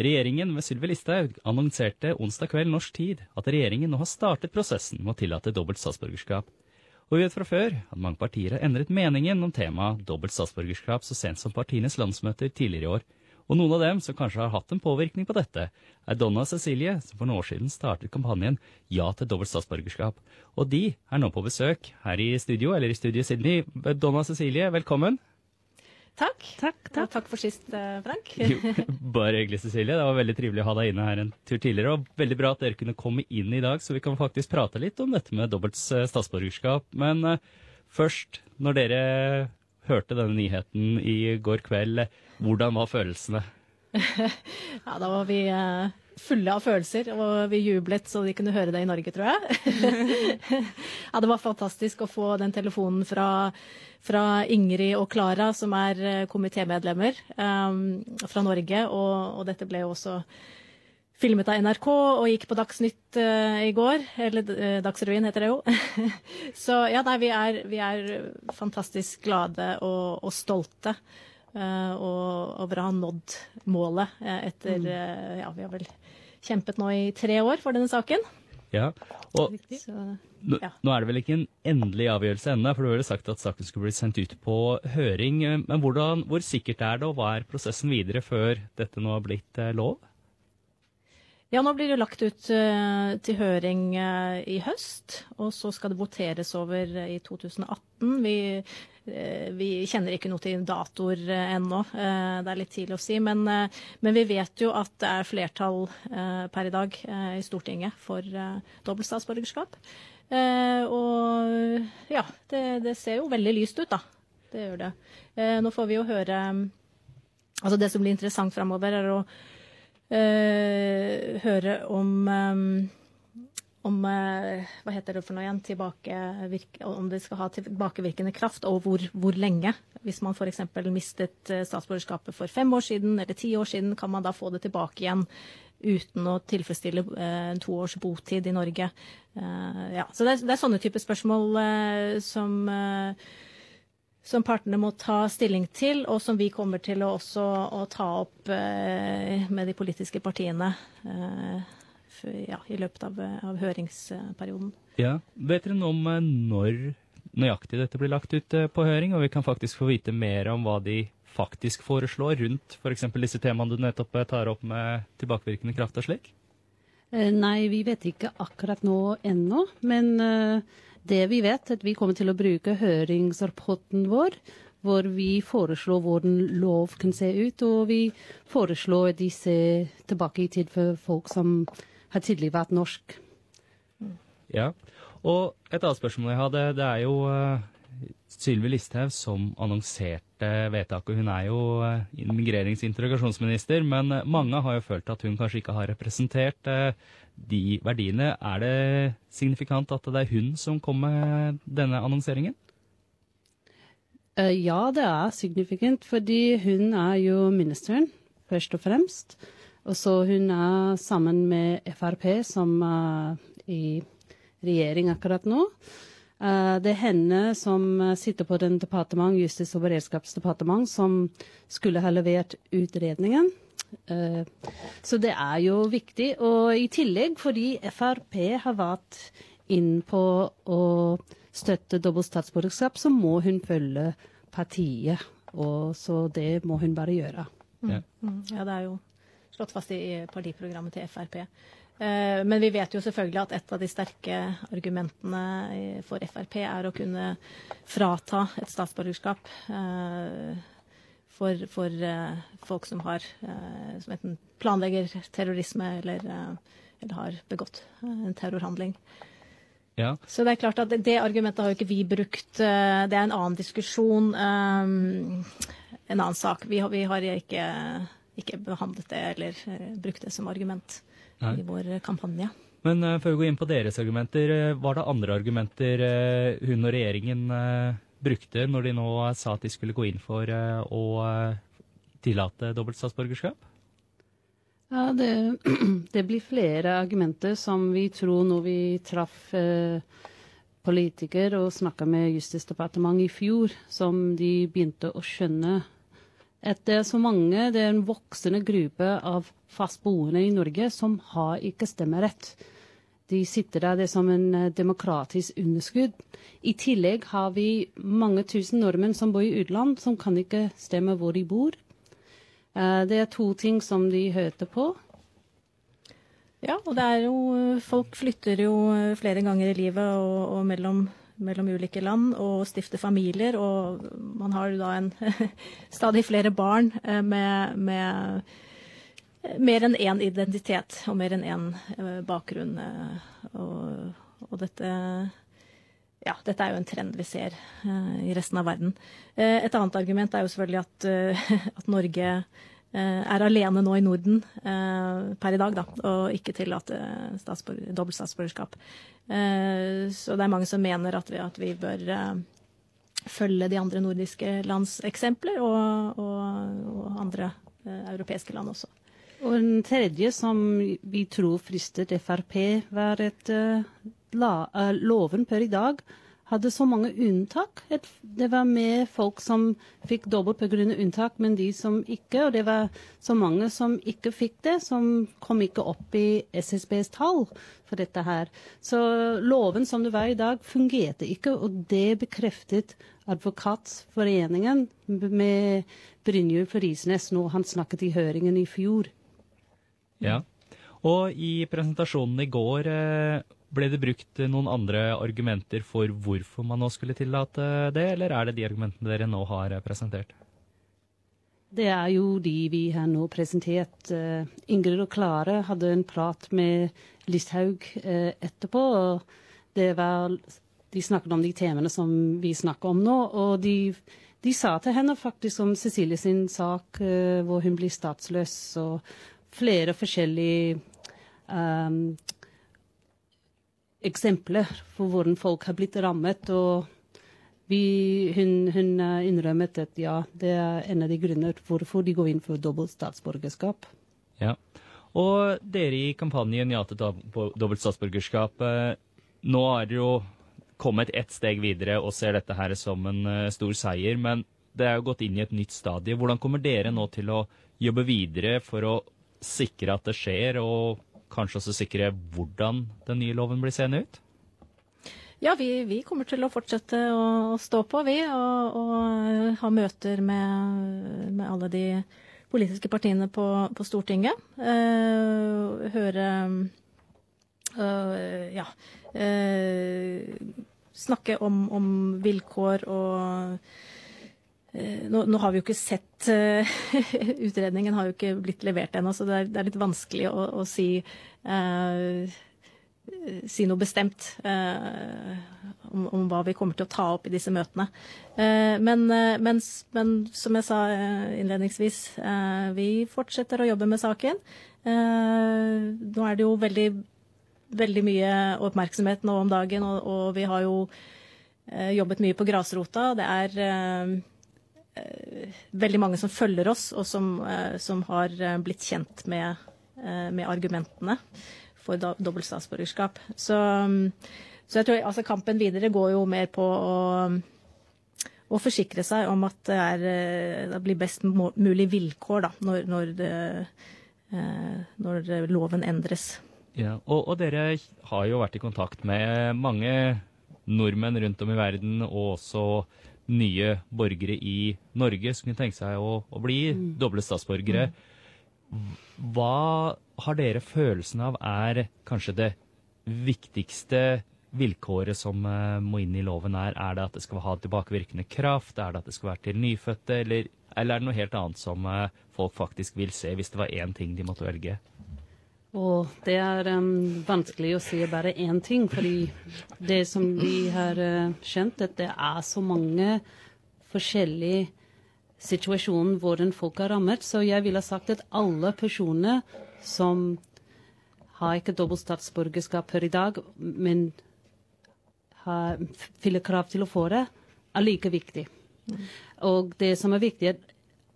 Regjeringen ved Sylvi Listhaug annonserte onsdag kveld norsk tid at regjeringen nå har startet prosessen med å tillate dobbelt statsborgerskap. Og vi vet fra før at mange partier har endret meningen om temaet dobbelt statsborgerskap så sent som partienes landsmøter tidligere i år. Og noen av dem som kanskje har hatt en påvirkning på dette, er Donna Cecilie, som for noen år siden startet kampanjen Ja til dobbelt statsborgerskap. Og de er nå på besøk her i studio, eller i studio Sydney. Donna Cecilie, velkommen. Takk. Takk, takk. Og takk for sist, eh, Frank. Jo, bare hyggelig, Cecilie. Det var veldig trivelig å ha deg inne her en tur tidligere. Og veldig bra at dere kunne komme inn i dag, så vi kan faktisk prate litt om dette med dobbelt eh, statsborgerskap. Men uh, først, når dere hørte denne nyheten i går kveld, hvordan var følelsene? ja, da var vi uh, fulle av følelser, og vi jublet så de kunne høre det i Norge, tror jeg. ja, det var fantastisk å få den telefonen fra fra Ingrid og Klara, som er eh, komitémedlemmer um, fra Norge. Og, og, dette ble jo også filmet av NRK og gikk på Dagsnytt uh, i går. Eller uh, Dagsrevyen heter det jo. Så ja, nei, vi er, vi er fantastisk glade og, og stolte. Uh, og over å ha nådd målet etter mm. Ja, vi har vel kjempet nå i tre år for denne saken. Ja, og Så, ja. Nå, er det vel ikke en endelig avgjørelse ennå, for du har jo sagt at saken skulle bli sendt ut på høring. Men hvordan, hvor sikkert er det, og hva er prosessen videre før dette nå har blitt eh, lov? Ja, nå blir det lagt ut uh, til høring uh, i høst, og så skal det voteres over uh, i 2018. Vi, vi, kjenner ikke noe til datoer ennå, det er litt tidlig å si. Men, men, vi vet jo at det er flertall per i dag i Stortinget for dobbelt statsborgerskap. og ja, det, det, ser jo veldig lyst ut, da. Det gjør det. nå får vi jo høre Altså det som blir interessant framover, er å høre om um, om uh, Hva heter det for noe igjen? om det skal ha tilbakevirkende kraft, og hvor, hvor lenge. Hvis man f.eks. mistet statsborgerskapet for fem år siden eller ti år siden, kan man da få det tilbake igjen uten å tilfredsstille en to års botid i Norge. Ja. Så det er, det er, sånne typer spørsmål som som partene må ta stilling til, og som vi kommer til å også å ta opp eh, med de politiske partiene eh, for, ja, i løpet av, av, høringsperioden. Ja, Vet dere noe om eh, når nøyaktig dette blir lagt ut eh, på høring, og vi kan faktisk få vite mer om hva de faktisk foreslår rundt f.eks. disse temaene du nettopp eh, tar opp med tilbakevirkende kraft og slik? Nei, vi vet ikke akkurat nå ennå, men uh, det vi vet, er at vi kommer til å bruke høringsrapporten vår, hvor vi foreslår hvordan lov kan se ut, og vi foreslår at de ser tilbake i tid for folk som har tidligere vært norsk. Ja, og et annet spørsmål jeg hadde, det er jo uh, Sylvi Listhaug som annonserte vedtaket. Hun er jo immigrerings- og integrasjonsminister, men uh, mange har jo følt at hun kanskje ikke har representert uh, de verdiene. Er det signifikant at det er hun som kom med denne annonseringen? Ja, det er signifikant, fordi hun er jo ministeren, først og fremst. Og så hun er sammen med Frp, som er i regjering akkurat nå. Uh, det er henne som sitter på den departement, Justis- og beredskapsdepartement, som skulle ha levert utredningen. Eh, så det er jo viktig. Og i tillegg fordi Frp har vært inn på å støtte dobbelt statsborgerskap, så må hun følge partiet. Og så det må hun bare gjøre. Mm. Mm. Ja, det er jo slått fast i partiprogrammet til Frp. Eh, men vi vet jo selvfølgelig at et av de sterke argumentene for Frp er å kunne frata et statsborgerskap eh, for, for uh, folk som, har, som enten planlegger terrorisme eller, eller har begått en terrorhandling. Ja. Så det er klart at det, argumentet har jo ikke vi brukt. det er en annen diskusjon, en annen sak. Vi har, vi har ikke, ikke, behandlet det eller brukt det som argument Nei. i vår kampanje. Men før vi går inn på deres argumenter, var det andre argumenter hun og regjeringen brukte når de nå sa at de skulle gå inn for eh, å eh, tillate dobbelt statsborgerskap? Ja, det, det, blir flere argumenter som vi tror når vi traff eh, politikere og snakka med Justisdepartementet i fjor, som de begynte å skjønne at det er så mange, det er en voksende gruppe av fastboende i Norge som har ikke stemmerett. De sitter der det er som en eh, demokratisk underskudd. I tillegg har vi mange tusen nordmenn som bor i utland, som kan ikke stemme hvor de bor. Eh, det er to ting som de hørte på. Ja, og det er jo Folk flytter jo flere ganger i livet og, og mellom, mellom, ulike land og stifte familier. Og man har da en stadig flere barn eh, med, med mer enn én identitet og mer enn én eh, bakgrunn. Eh, og, og, dette ja, dette er jo en trend vi ser i resten av verden. Et annet argument er jo selvfølgelig at, at Norge er alene nå i Norden per i dag, da, og ikke tillater dobbelt statsborgerskap. så det er mange som mener at vi, at vi bør følge de andre nordiske lands eksempler, og, og, og andre europeiske land også. Og den tredje som vi tror fristet Frp, var uh, la, loven per i dag hadde så mange unntak. Det var mer folk som fikk dobbelt pga. unntak, men de som ikke. Og det var så mange som ikke fikk det, som kom ikke opp i SSBs tall for dette her. Så loven som det var i dag, fungerte ikke, og det bekreftet Advokatforeningen med Brynjulf Risnes når han snakket i høringen i fjor. Ja. Og i presentasjonen i går eh, ble det brukt noen andre argumenter for hvorfor man nå skulle tillate det, eller er det de argumentene dere nå har presentert? Det er jo de vi har nå presentert. Eh, Ingrid og Klare hadde en prat med Listhaug eh, etterpå. og det var, De snakket om de temaene som vi snakker om nå. og de, de sa til henne faktisk om Cecilie sin sak, hvor hun blir statsløs. og flere forskjellige um, eksempler for hvordan folk har blitt rammet. og vi, hun, hun innrømmet at ja, det er en av de grunner hvorfor de går inn for dobbelt statsborgerskap. Ja, Og dere i kampanjen Ja til dobbelt statsborgerskap, eh, nå er dere jo kommet ett steg videre og ser dette her som en uh, stor seier. Men det er jo gått inn i et nytt stadie. Hvordan kommer dere nå til å jobbe videre for å sikre at det skjer, og kanskje også sikre hvordan den nye loven blir seende ut? Ja, vi, vi, kommer til å fortsette å stå på, vi. Og, og ha møter med, med, alle de politiske partiene på, på Stortinget. Eh, høre eh, Ja. Eh, snakke om, om vilkår og Eh, nå, nå, har vi jo ikke sett uh, Utredningen har jo ikke blitt levert ennå, så det er, det er, litt vanskelig å, å si, uh, si noe bestemt uh, om, om, hva vi kommer til å ta opp i disse møtene. Men, men, men, som jeg sa innledningsvis, vi fortsetter å jobbe med saken. Nå er det jo veldig, veldig mye oppmerksomhet nå om dagen, og, og vi har jo jobbet mye på grasrota. Det er Eh, veldig mange som følger oss, og som, eh, som har eh, blitt kjent med, med argumentene for dobbelt statsborgerskap. Så, så, jeg tror altså, kampen videre går jo mer på å, å forsikre seg om at det, er, det blir best mulig vilkår da, når, når, det, når loven endres. Ja, og, og, dere har jo vært i kontakt med mange nordmenn rundt om i verden, og også nye borgere i Norge som kunne tenke seg å, å bli mm. doble statsborgere. Hva har dere følelsen av er kanskje det viktigste vilkåret som uh, må inn i loven er? Er det at det skal ha tilbakevirkende kraft? Er det at det skal være til nyfødte? Eller, eller er det noe helt annet som uh, folk faktisk vil se, hvis det var én ting de måtte velge? Og det er um, vanskelig å si bare én ting, fordi det som vi har uh, skjønt, at det er så mange forskjellige situasjoner hvor folk er rammet. Så jeg ville sagt at alle personer som har ikke dobbelt statsborgerskap per i dag, men har, fyller krav til å få det, er like viktig. Mm. Og det som er viktig, er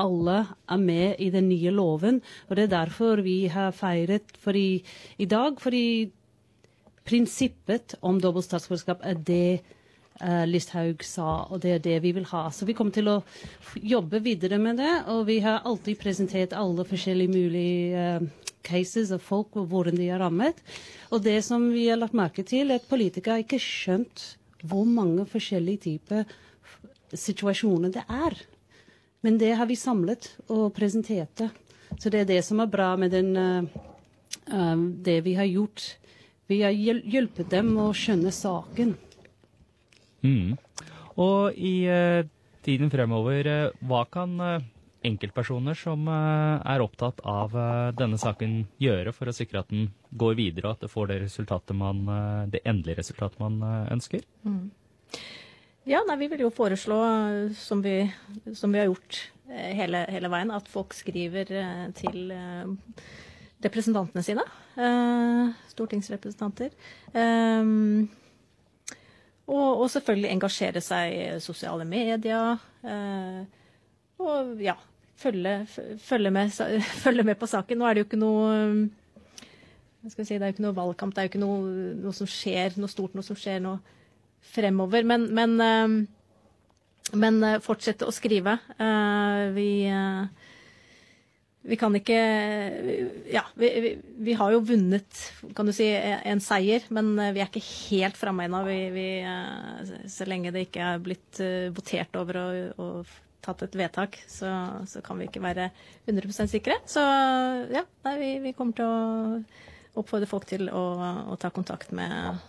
alle er med i den nye loven. Og det er derfor vi har feiret fordi, i dag. Fordi prinsippet om dobbelt statsborgerskap er det uh, Listhaug sa, og det er det vi vil ha. Så vi kommer til å jobbe videre med det, og vi har alltid presentert alle forskjellige mulige uh, cases av folk og hvordan de er rammet. Og det som vi har lagt merke til, er at politikere har ikke skjønt hvor mange forskjellige typer situasjoner det er. Men det har vi samlet og presentert det. Så det er det som er bra med den, uh, det vi har gjort. Vi har hjulpet dem å skjønne saken. Mm. Og i uh, tiden fremover, uh, hva kan enkeltpersoner som er opptatt av denne saken gjøre for å sikre at den går videre, og at det får det, resultatet man, det endelige resultatet man ønsker? Mm. Ja, nei, Vi vil jo foreslå, som vi, som vi har gjort hele, hele, veien, at folk skriver til representantene sine. Stortingsrepresentanter. Og, og, selvfølgelig engasjere seg i sosiale medier. Eh, og ja, følge, følge, med, følge, med, på saken. Nå er det jo ikke noe si, Det er jo ikke noe valgkamp, det er jo ikke noe, noe, som skjer, noe stort noe som skjer nå fremover. Men, men, eh, men eh, fortsette å skrive. Eh, vi vi kan ikke Ja, vi, vi, vi, har jo vunnet, kan du si, en seier, men vi er ikke helt framme ennå. Så lenge det ikke er blitt votert over og, og tatt et vedtak, så, så, kan vi ikke være 100% sikre. Så ja, nei, vi, vi, kommer til å oppfordre folk til å, å ta kontakt med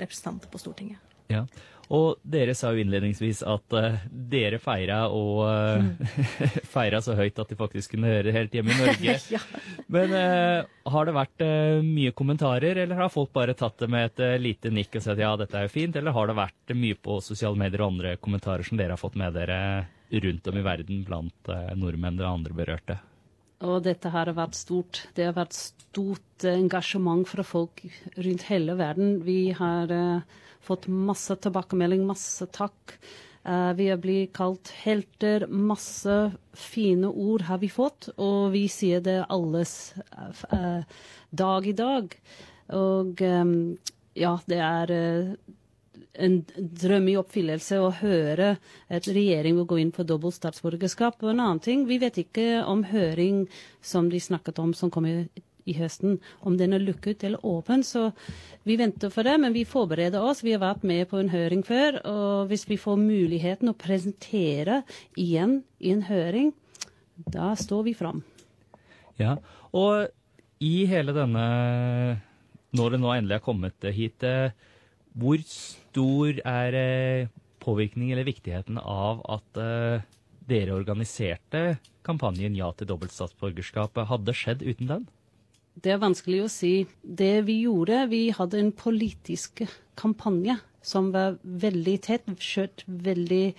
representanter på Stortinget. Ja, og dere sa jo innledningsvis at uh, dere feira og uh, feira så høyt at de faktisk kunne høre helt hjemme i Norge. ja. Men uh, har det vært mye kommentarer, eller har folk bare tatt det med et lite nikk og sagt ja, dette er jo fint, eller har det vært mye på sosiale medier og andre kommentarer som dere har fått med dere rundt om i verden blant nordmenn og andre berørte? Og dette har vært stort. Det har vært stort engasjement fra folk rundt hele verden. Vi har fått masse tilbakemelding, masse takk. Uh, vi har blitt kalt helter. Masse fine ord har vi fått, og vi sier det alles uh, dag i dag. Og um, ja, det er uh, en drøm i oppfyllelse å høre at regjering vil gå inn for dobbelt statsborgerskap. Og en annen ting, vi vet ikke om høring som de snakket om som kommer i høsten, om den er lukket eller åpen. Så vi venter for det, men vi forbereder oss. Vi har vært med på en høring før. Og hvis vi får muligheten å presentere igjen i en høring, da står vi fram. Ja, og i hele denne Når det nå endelig er kommet hit, eh, hvor stor er eh, påvirkning eller viktigheten av at eh, dere organiserte kampanjen Ja til dobbelt statsborgerskap hadde skjedd uten den? Det er vanskelig å si. Det vi gjorde, vi hadde en politisk kampanje som var veldig tett, skjøt veldig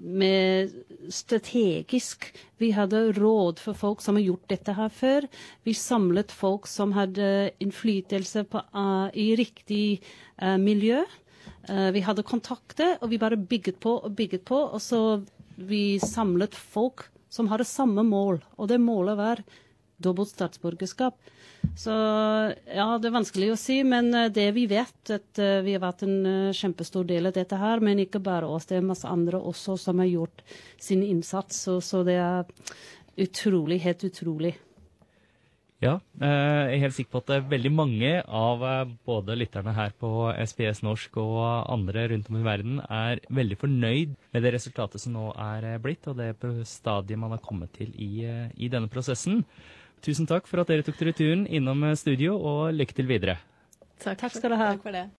med strategisk. Vi hadde råd for folk som har gjort dette her før. Vi samlet folk som hadde innflytelse på, uh, i riktig uh, miljø. Uh, vi hadde kontakter, og vi bare bygget på og bygget på. Og så vi samlet folk som hadde samme mål, og det målet var dobbelt statsborgerskap. Så ja, det er vanskelig å si, men eh, det vi vet, at eh, vi har vært en eh, kjempestor del av dette her. Men ikke bare oss, det er masse andre også som har gjort sin innsats. Så, så det er utrolig, helt utrolig. Ja, jeg er helt sikker på at veldig mange av både lytterne her på SPS norsk og andre rundt om i verden er veldig fornøyd med det resultatet som nå er blitt, og det stadiet man har kommet til i, i denne prosessen. Tusen takk for at dere tok dere turen innom studio, og lykke til videre. Takk, takk skal du ha. Takk for det.